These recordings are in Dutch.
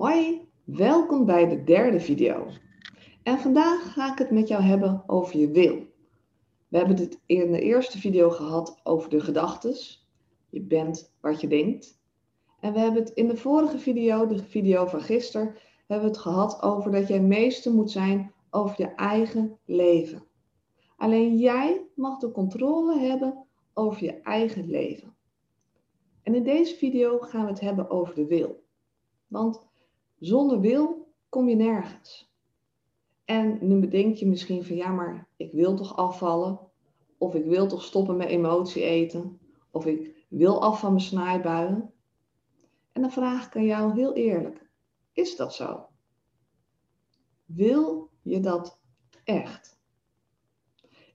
Hoi, welkom bij de derde video. En vandaag ga ik het met jou hebben over je wil. We hebben het in de eerste video gehad over de gedachtes. Je bent wat je denkt. En we hebben het in de vorige video, de video van gisteren, hebben we het gehad over dat jij meester moet zijn over je eigen leven. Alleen jij mag de controle hebben over je eigen leven. En in deze video gaan we het hebben over de wil. Want zonder wil kom je nergens. En nu bedenk je misschien van ja, maar ik wil toch afvallen? Of ik wil toch stoppen met emotie eten? Of ik wil af van mijn snaaibuien? En dan vraag ik aan jou heel eerlijk: is dat zo? Wil je dat echt?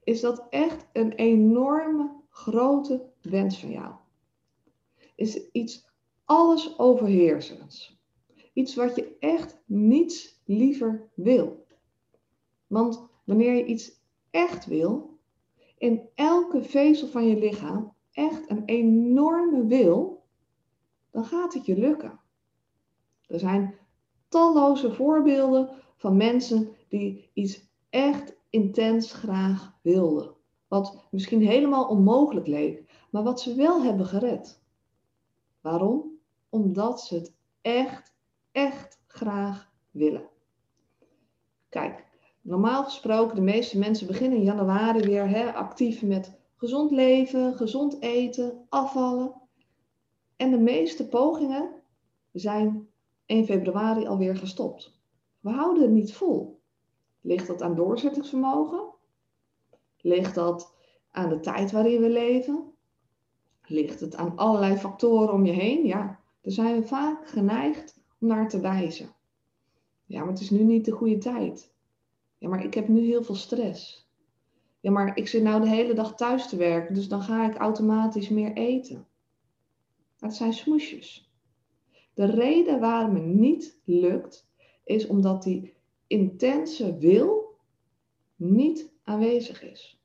Is dat echt een enorme, grote wens van jou? Is iets alles overheersends? Iets wat je echt niets liever wil. Want wanneer je iets echt wil, in elke vezel van je lichaam echt een enorme wil, dan gaat het je lukken. Er zijn talloze voorbeelden van mensen die iets echt intens graag wilden. Wat misschien helemaal onmogelijk leek, maar wat ze wel hebben gered. Waarom? Omdat ze het echt echt graag willen. Kijk, normaal gesproken, de meeste mensen beginnen in januari weer hè, actief met gezond leven, gezond eten, afvallen. En de meeste pogingen zijn 1 februari alweer gestopt. We houden het niet vol. Ligt dat aan doorzettingsvermogen? Ligt dat aan de tijd waarin we leven? Ligt het aan allerlei factoren om je heen? Ja, dan zijn we vaak geneigd naar te wijzen. Ja, maar het is nu niet de goede tijd. Ja, maar ik heb nu heel veel stress. Ja, maar ik zit nou de hele dag thuis te werken, dus dan ga ik automatisch meer eten. Dat zijn smoesjes. De reden waarom het niet lukt, is omdat die intense wil niet aanwezig is.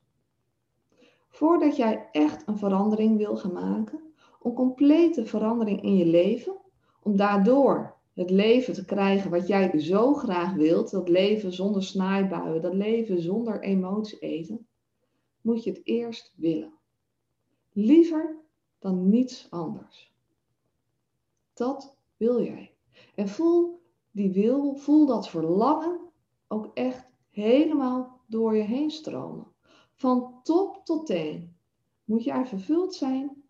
Voordat jij echt een verandering wil gaan maken, een complete verandering in je leven, om daardoor het leven te krijgen wat jij zo graag wilt, dat leven zonder snaaibuien, dat leven zonder emotie eten, moet je het eerst willen. Liever dan niets anders. Dat wil jij. En voel die wil, voel dat verlangen ook echt helemaal door je heen stromen. Van top tot teen moet jij vervuld zijn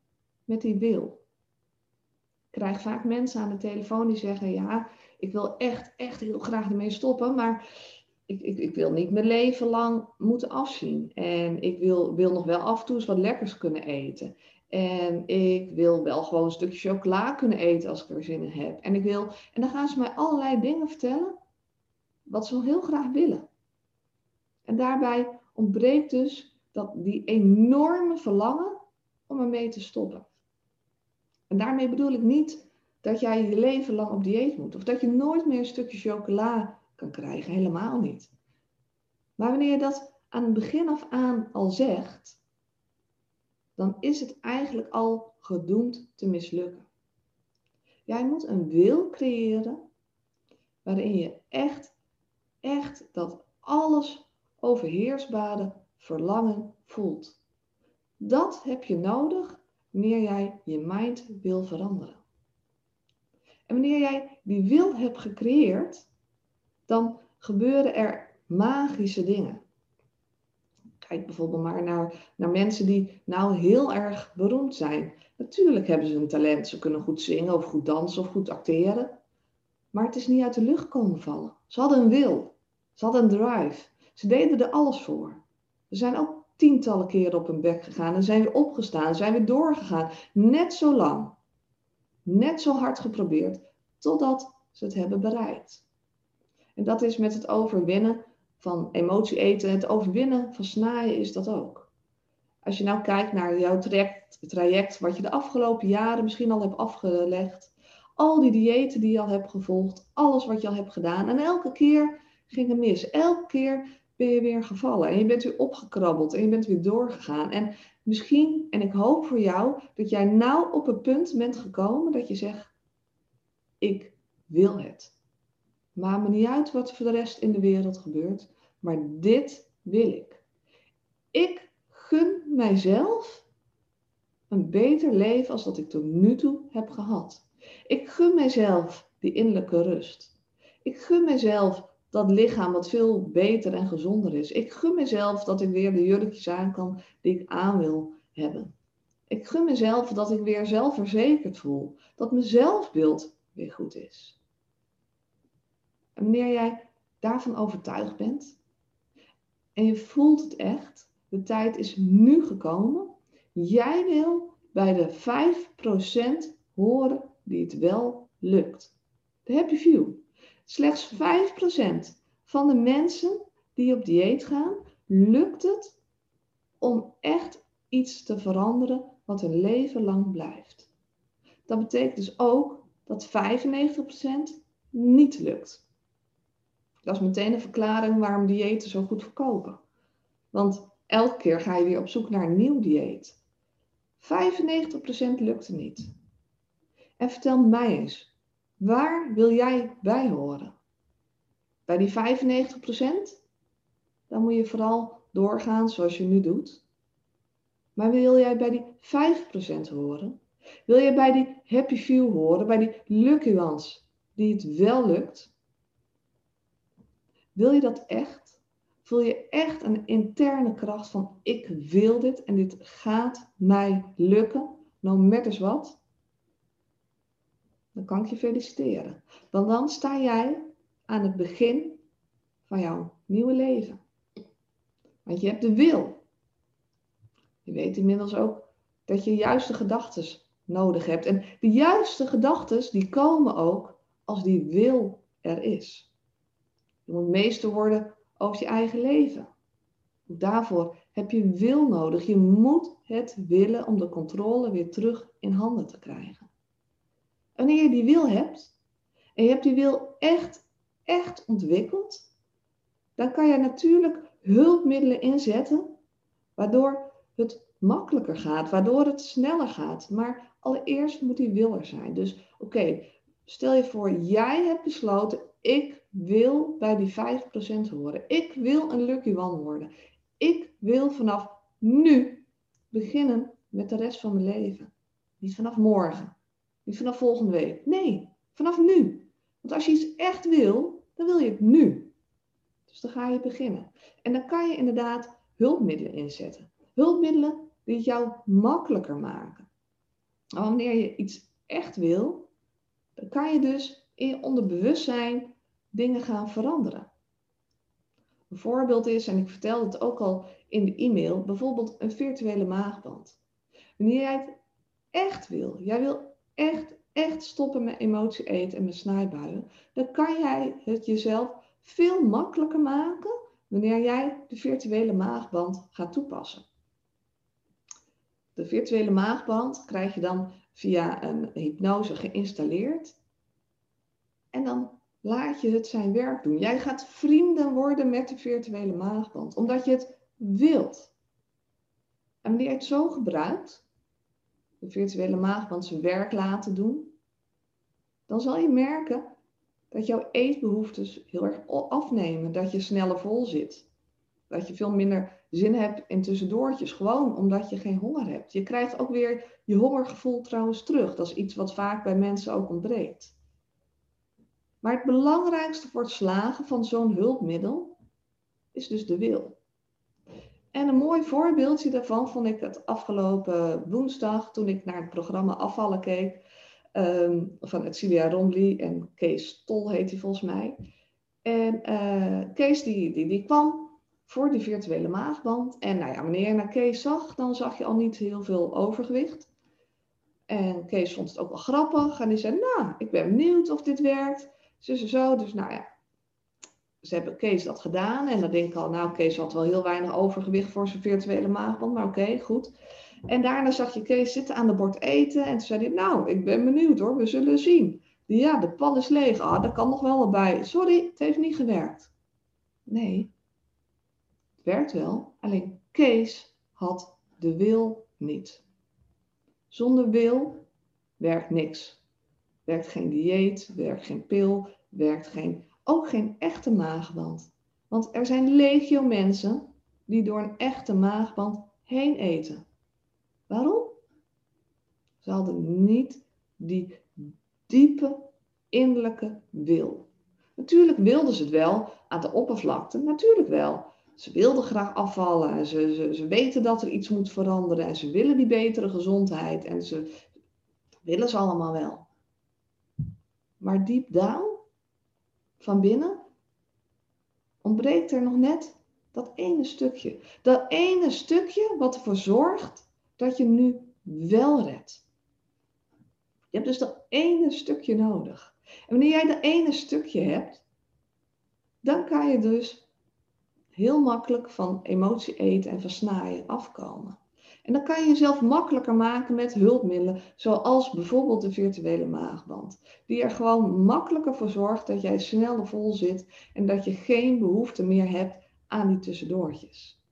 met die wil krijg vaak mensen aan de telefoon die zeggen: Ja, ik wil echt, echt heel graag ermee stoppen, maar ik, ik, ik wil niet mijn leven lang moeten afzien. En ik wil, wil nog wel af en toe eens wat lekkers kunnen eten. En ik wil wel gewoon een stukje chocola kunnen eten als ik er zin in heb. En, ik wil, en dan gaan ze mij allerlei dingen vertellen wat ze heel graag willen. En daarbij ontbreekt dus dat, die enorme verlangen om ermee te stoppen. En daarmee bedoel ik niet dat jij je leven lang op dieet moet. Of dat je nooit meer een stukje chocola kan krijgen. Helemaal niet. Maar wanneer je dat aan het begin af aan al zegt, dan is het eigenlijk al gedoemd te mislukken. Jij moet een wil creëren waarin je echt, echt dat alles overheersbare verlangen voelt. Dat heb je nodig wanneer jij je mind wil veranderen. En wanneer jij die wil hebt gecreëerd, dan gebeuren er magische dingen. Kijk bijvoorbeeld maar naar, naar mensen die nou heel erg beroemd zijn. Natuurlijk hebben ze een talent, ze kunnen goed zingen of goed dansen of goed acteren. Maar het is niet uit de lucht komen vallen. Ze hadden een wil, ze hadden een drive, ze deden er alles voor. Er zijn ook tientallen keren op hun bek gegaan en zijn weer opgestaan, zijn weer doorgegaan. Net zo lang, net zo hard geprobeerd, totdat ze het hebben bereikt. En dat is met het overwinnen van emotie eten, het overwinnen van snaaien is dat ook. Als je nou kijkt naar jouw traject, traject wat je de afgelopen jaren misschien al hebt afgelegd, al die diëten die je al hebt gevolgd, alles wat je al hebt gedaan en elke keer ging het mis. Elke keer ben je weer gevallen. En je bent weer opgekrabbeld en je bent weer doorgegaan. En misschien, en ik hoop voor jou, dat jij nou op een punt bent gekomen dat je zegt, ik wil het. Maakt me niet uit wat voor de rest in de wereld gebeurt, maar dit wil ik. Ik gun mijzelf een beter leven als dat ik tot nu toe heb gehad. Ik gun mijzelf die innerlijke rust. Ik gun mijzelf dat lichaam wat veel beter en gezonder is. Ik gun mezelf dat ik weer de jurkjes aan kan die ik aan wil hebben. Ik gun mezelf dat ik weer zelfverzekerd voel. Dat mijn zelfbeeld weer goed is. En wanneer jij daarvan overtuigd bent en je voelt het echt, de tijd is nu gekomen. Jij wil bij de 5% horen die het wel lukt. De happy view. Slechts 5% van de mensen die op dieet gaan, lukt het om echt iets te veranderen wat een leven lang blijft. Dat betekent dus ook dat 95% niet lukt. Dat is meteen een verklaring waarom diëten zo goed verkopen. Want elke keer ga je weer op zoek naar een nieuw dieet. 95% lukt er niet. En vertel mij eens, Waar wil jij bij horen? Bij die 95%? Dan moet je vooral doorgaan zoals je nu doet. Maar wil jij bij die 5% horen? Wil jij bij die happy few horen, bij die lucky ones die het wel lukt? Wil je dat echt? Voel je echt een interne kracht van ik wil dit en dit gaat mij lukken, no matters wat? Dan kan ik je feliciteren. Want dan sta jij aan het begin van jouw nieuwe leven. Want je hebt de wil. Je weet inmiddels ook dat je juiste gedachten nodig hebt. En de juiste gedachten die komen ook als die wil er is. Je moet meester worden over je eigen leven. Daarvoor heb je wil nodig. Je moet het willen om de controle weer terug in handen te krijgen. Wanneer je die wil hebt, en je hebt die wil echt, echt ontwikkeld, dan kan je natuurlijk hulpmiddelen inzetten, waardoor het makkelijker gaat, waardoor het sneller gaat. Maar allereerst moet die wil er zijn. Dus oké, stel je voor, jij hebt besloten, ik wil bij die 5% horen. Ik wil een lucky one worden. Ik wil vanaf nu beginnen met de rest van mijn leven. Niet vanaf morgen. Niet vanaf volgende week. Nee, vanaf nu. Want als je iets echt wil, dan wil je het nu. Dus dan ga je beginnen. En dan kan je inderdaad hulpmiddelen inzetten. Hulpmiddelen die het jou makkelijker maken. Maar wanneer je iets echt wil, dan kan je dus in je onderbewustzijn dingen gaan veranderen. Een voorbeeld is, en ik vertelde het ook al in de e-mail, bijvoorbeeld een virtuele maagband. Wanneer jij het echt wil, jij wil echt, echt stoppen met emotie eten en met snijbuien, dan kan jij het jezelf veel makkelijker maken wanneer jij de virtuele maagband gaat toepassen. De virtuele maagband krijg je dan via een hypnose geïnstalleerd. En dan laat je het zijn werk doen. Jij gaat vrienden worden met de virtuele maagband, omdat je het wilt. En wanneer je het zo gebruikt, de virtuele maagband zijn werk laten doen, dan zal je merken dat jouw eetbehoeftes heel erg afnemen. Dat je sneller vol zit. Dat je veel minder zin hebt in tussendoortjes, gewoon omdat je geen honger hebt. Je krijgt ook weer je hongergevoel trouwens terug. Dat is iets wat vaak bij mensen ook ontbreekt. Maar het belangrijkste voor het slagen van zo'n hulpmiddel is dus de wil. En een mooi voorbeeldje daarvan vond ik het afgelopen woensdag toen ik naar het programma Afvallen keek. Um, van Celia Romley en Kees Tol heet hij volgens mij. En uh, Kees die, die, die kwam voor die virtuele maagband. En nou ja, wanneer je naar Kees zag, dan zag je al niet heel veel overgewicht. En Kees vond het ook wel grappig. En die zei, nou, ik ben benieuwd of dit werkt. Zo, zo. Dus nou ja, ze hebben Kees dat gedaan. En dan denk ik al, nou, Kees had wel heel weinig overgewicht voor zijn virtuele maagband. Maar oké, goed. En daarna zag je Kees zitten aan de bord eten. En toen zei hij, nou, ik ben benieuwd hoor, we zullen zien. Ja, de pan is leeg. Ah, dat kan nog wel erbij. Sorry, het heeft niet gewerkt. Nee, het werkt wel. Alleen Kees had de wil niet. Zonder wil werkt niks. Werkt geen dieet, werkt geen pil, werkt geen ook geen echte maagband. Want er zijn legio mensen die door een echte maagband heen eten. Waarom? Ze hadden niet die diepe innerlijke wil. Natuurlijk wilden ze het wel aan de oppervlakte, natuurlijk wel. Ze wilden graag afvallen en ze, ze, ze weten dat er iets moet veranderen en ze willen die betere gezondheid en ze willen ze allemaal wel. Maar deep down, van binnen, ontbreekt er nog net dat ene stukje. Dat ene stukje wat ervoor zorgt dat je nu wel redt. Je hebt dus dat ene stukje nodig. En wanneer jij dat ene stukje hebt, dan kan je dus heel makkelijk van emotie eten en versnaaien afkomen. En dan kan je jezelf makkelijker maken met hulpmiddelen, zoals bijvoorbeeld de virtuele maagband, die er gewoon makkelijker voor zorgt dat jij sneller vol zit en dat je geen behoefte meer hebt aan die tussendoortjes.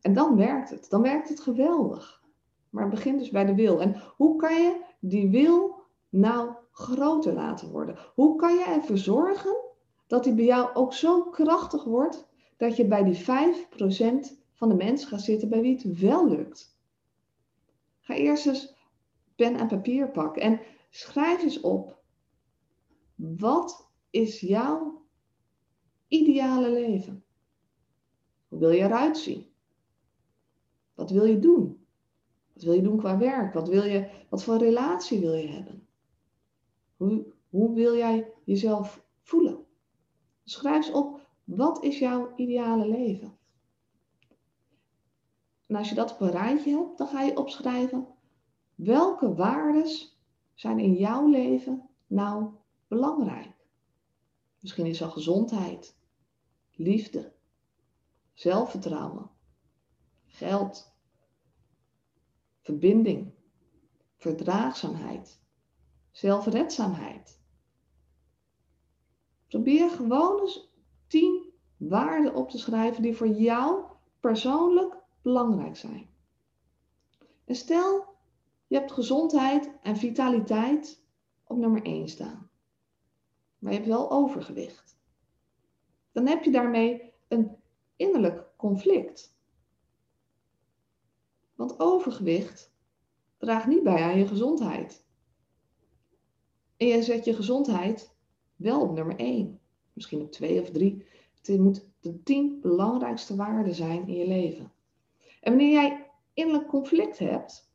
En dan werkt het, dan werkt het geweldig. Maar het begint dus bij de wil. En hoe kan je die wil nou groter laten worden? Hoe kan je ervoor zorgen dat die bij jou ook zo krachtig wordt dat je bij die 5% van de mensen gaat zitten bij wie het wel lukt? Ga eerst eens pen en papier pakken en schrijf eens op. Wat is jouw ideale leven? Hoe wil je eruit zien? Wat wil je doen? Wat wil je doen qua werk? Wat, wil je, wat voor relatie wil je hebben? Hoe, hoe wil jij jezelf voelen? Schrijf eens op, wat is jouw ideale leven? En als je dat op een rijtje hebt, dan ga je opschrijven, welke waarden zijn in jouw leven nou belangrijk? Misschien is dat gezondheid, liefde, zelfvertrouwen, geld, verbinding, verdraagzaamheid, zelfredzaamheid. Probeer gewoon eens tien waarden op te schrijven die voor jou persoonlijk belangrijk zijn. En stel, je hebt gezondheid en vitaliteit op nummer 1 staan. Maar je hebt wel overgewicht. Dan heb je daarmee een innerlijk conflict. Want overgewicht draagt niet bij aan je gezondheid. En je zet je gezondheid wel op nummer 1, misschien op 2 of 3. Het moet de 10 belangrijkste waarden zijn in je leven. En wanneer jij innerlijk conflict hebt,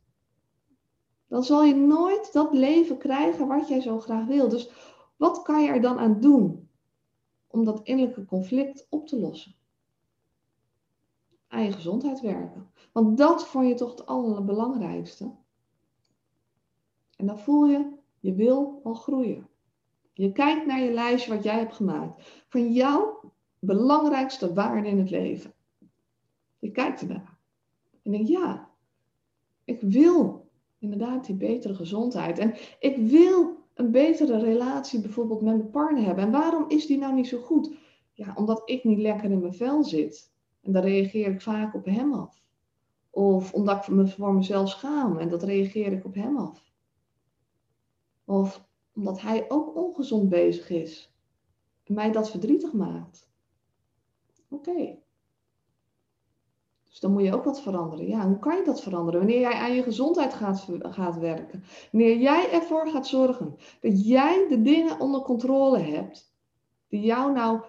dan zal je nooit dat leven krijgen wat jij zo graag wil. Dus wat kan je er dan aan doen om dat innerlijke conflict op te lossen? aan je gezondheid werken. Want dat vond je toch het allerbelangrijkste. En dan voel je, je wil al groeien. Je kijkt naar je lijstje wat jij hebt gemaakt. Van jouw belangrijkste waarden in het leven. Je kijkt ernaar. En denkt, ja, ik wil inderdaad die betere gezondheid. En ik wil een betere relatie bijvoorbeeld met mijn partner hebben. En waarom is die nou niet zo goed? Ja, omdat ik niet lekker in mijn vel zit. En dan reageer ik vaak op hem af. Of omdat ik me voor mezelf schaam en dat reageer ik op hem af. Of omdat hij ook ongezond bezig is en mij dat verdrietig maakt. Oké. Dus dan moet je ook wat veranderen. Ja, hoe kan je dat veranderen? Wanneer jij aan je gezondheid gaat, gaat werken. Wanneer jij ervoor gaat zorgen dat jij de dingen onder controle hebt die jou nou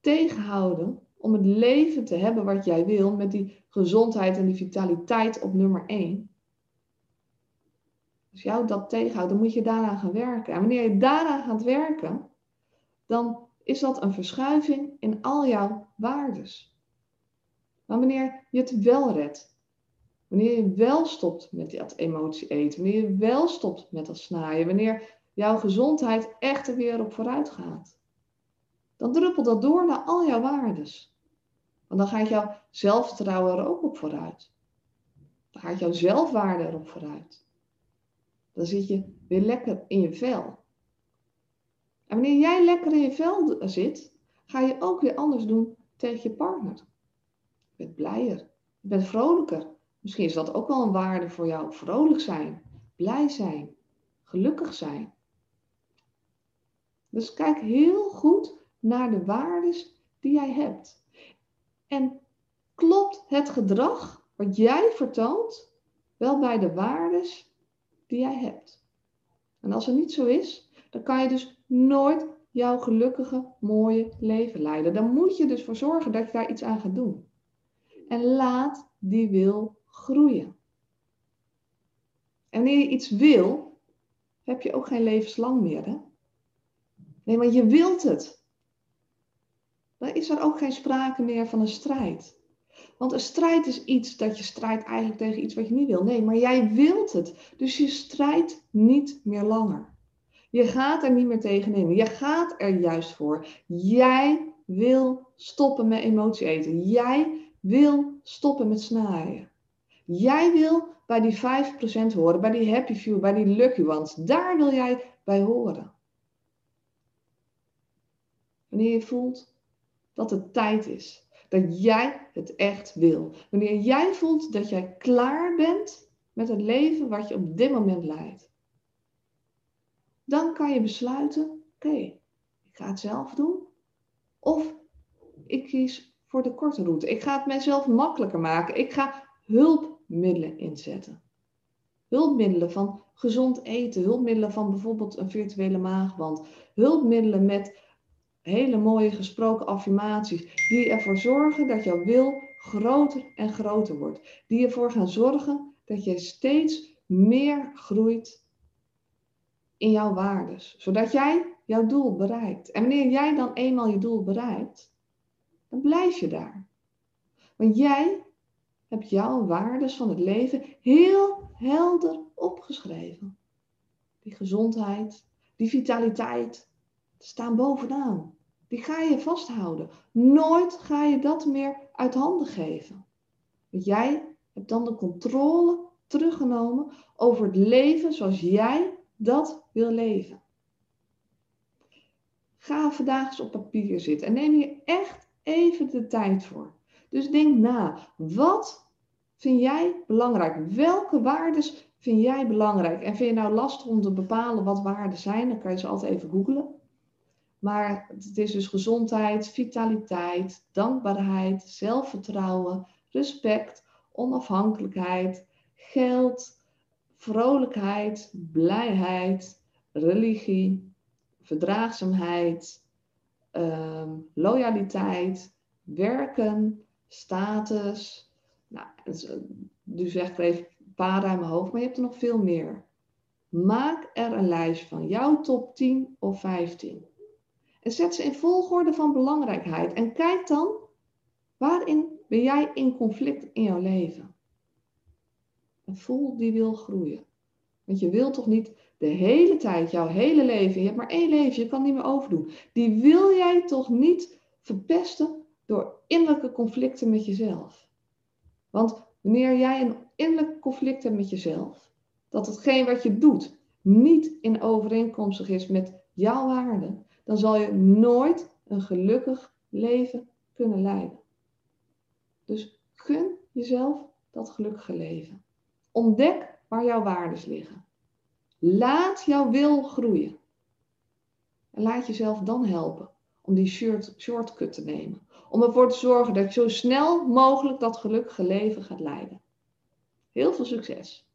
tegenhouden om het leven te hebben wat jij wil met die gezondheid en die vitaliteit op nummer 1. Als jou dat tegenhoudt, dan moet je daaraan gaan werken. En wanneer je daaraan gaat werken, dan is dat een verschuiving in al jouw waardes. Maar wanneer je het wel redt, wanneer je wel stopt met dat emotie eten, wanneer je wel stopt met dat snaaien, wanneer jouw gezondheid echt er weer op vooruit gaat, dan druppelt dat door naar al jouw waardes. Want dan gaat jouw zelfvertrouwen er ook op vooruit. Dan gaat jouw zelfwaarde erop vooruit. Dan zit je weer lekker in je vel. En wanneer jij lekker in je vel zit, ga je ook weer anders doen tegen je partner. Bent blijer, je bent vrolijker. Misschien is dat ook wel een waarde voor jou. Vrolijk zijn, blij zijn, gelukkig zijn. Dus kijk heel goed naar de waardes die jij hebt. En klopt het gedrag wat jij vertoont wel bij de waardes die jij hebt? En als het niet zo is, dan kan je dus nooit jouw gelukkige, mooie leven leiden. Dan moet je dus voor zorgen dat je daar iets aan gaat doen. En laat die wil groeien. En wanneer je iets wil, heb je ook geen levenslang meer. Hè? Nee, maar je wilt het. Dan is er ook geen sprake meer van een strijd. Want een strijd is iets dat je strijdt eigenlijk tegen iets wat je niet wil. Nee, maar jij wilt het. Dus je strijdt niet meer langer. Je gaat er niet meer tegen nemen. Je gaat er juist voor. Jij wil stoppen met emotie eten. Jij wil stoppen met snaaien. Jij wil bij die 5% horen, bij die happy few, bij die lucky ones. Daar wil jij bij horen. Wanneer je voelt dat het tijd is, dat jij het echt wil. Wanneer jij voelt dat jij klaar bent met het leven wat je op dit moment leidt. Dan kan je besluiten, oké, ik ga het zelf doen. Of ik kies voor de korte route. Ik ga het mijzelf makkelijker maken. Ik ga hulpmiddelen inzetten. Hulpmiddelen van gezond eten, hulpmiddelen van bijvoorbeeld een virtuele maagband, hulpmiddelen met hele mooie gesproken affirmaties die ervoor zorgen dat jouw wil groter en groter wordt. Die ervoor gaan zorgen dat jij steeds meer groeit in jouw waardes, zodat jij jouw doel bereikt. En wanneer jij dan eenmaal je doel bereikt, dan blijf je daar. Want jij hebt jouw waardes van het leven heel helder opgeschreven. Die gezondheid, die vitaliteit, staan bovenaan. Die ga je vasthouden. Nooit ga je dat meer uit handen geven. Want jij hebt dan de controle teruggenomen over het leven zoals jij dat wil leven. Ga vandaag eens op papier zitten en neem hier echt even de tijd voor. Dus denk na, wat vind jij belangrijk? Welke waarden vind jij belangrijk? En vind je nou lastig om te bepalen wat waarden zijn? Dan kan je ze altijd even googlen. Maar het is dus gezondheid, vitaliteit, dankbaarheid, zelfvertrouwen, respect, onafhankelijkheid, geld, vrolijkheid, blijheid, religie, verdraagzaamheid, um, loyaliteit, werken, status. Nou, dus echt even een paar uit mijn hoofd, maar je hebt er nog veel meer. Maak er een lijst van jouw top 10 of 15. En zet ze in volgorde van belangrijkheid. En kijk dan, waarin ben jij in conflict in jouw leven? En voel die wil groeien. Want je wilt toch niet de hele tijd, jouw hele leven, je hebt maar één leven, je kan niet meer overdoen. Die wil jij toch niet verpesten door innerlijke conflicten met jezelf. Want wanneer jij een innerlijk conflict hebt met jezelf, dat hetgeen wat je doet niet in overeenkomstig is met jouw waarden, dan zal je nooit een gelukkig leven kunnen leiden. Dus gun jezelf dat gelukkige leven. Ontdek waar jouw waarden liggen. Laat jouw wil groeien. En laat jezelf dan helpen om die short, shortcut te nemen. Om ervoor te zorgen dat je zo snel mogelijk dat gelukkige leven gaat leiden. Heel veel succes!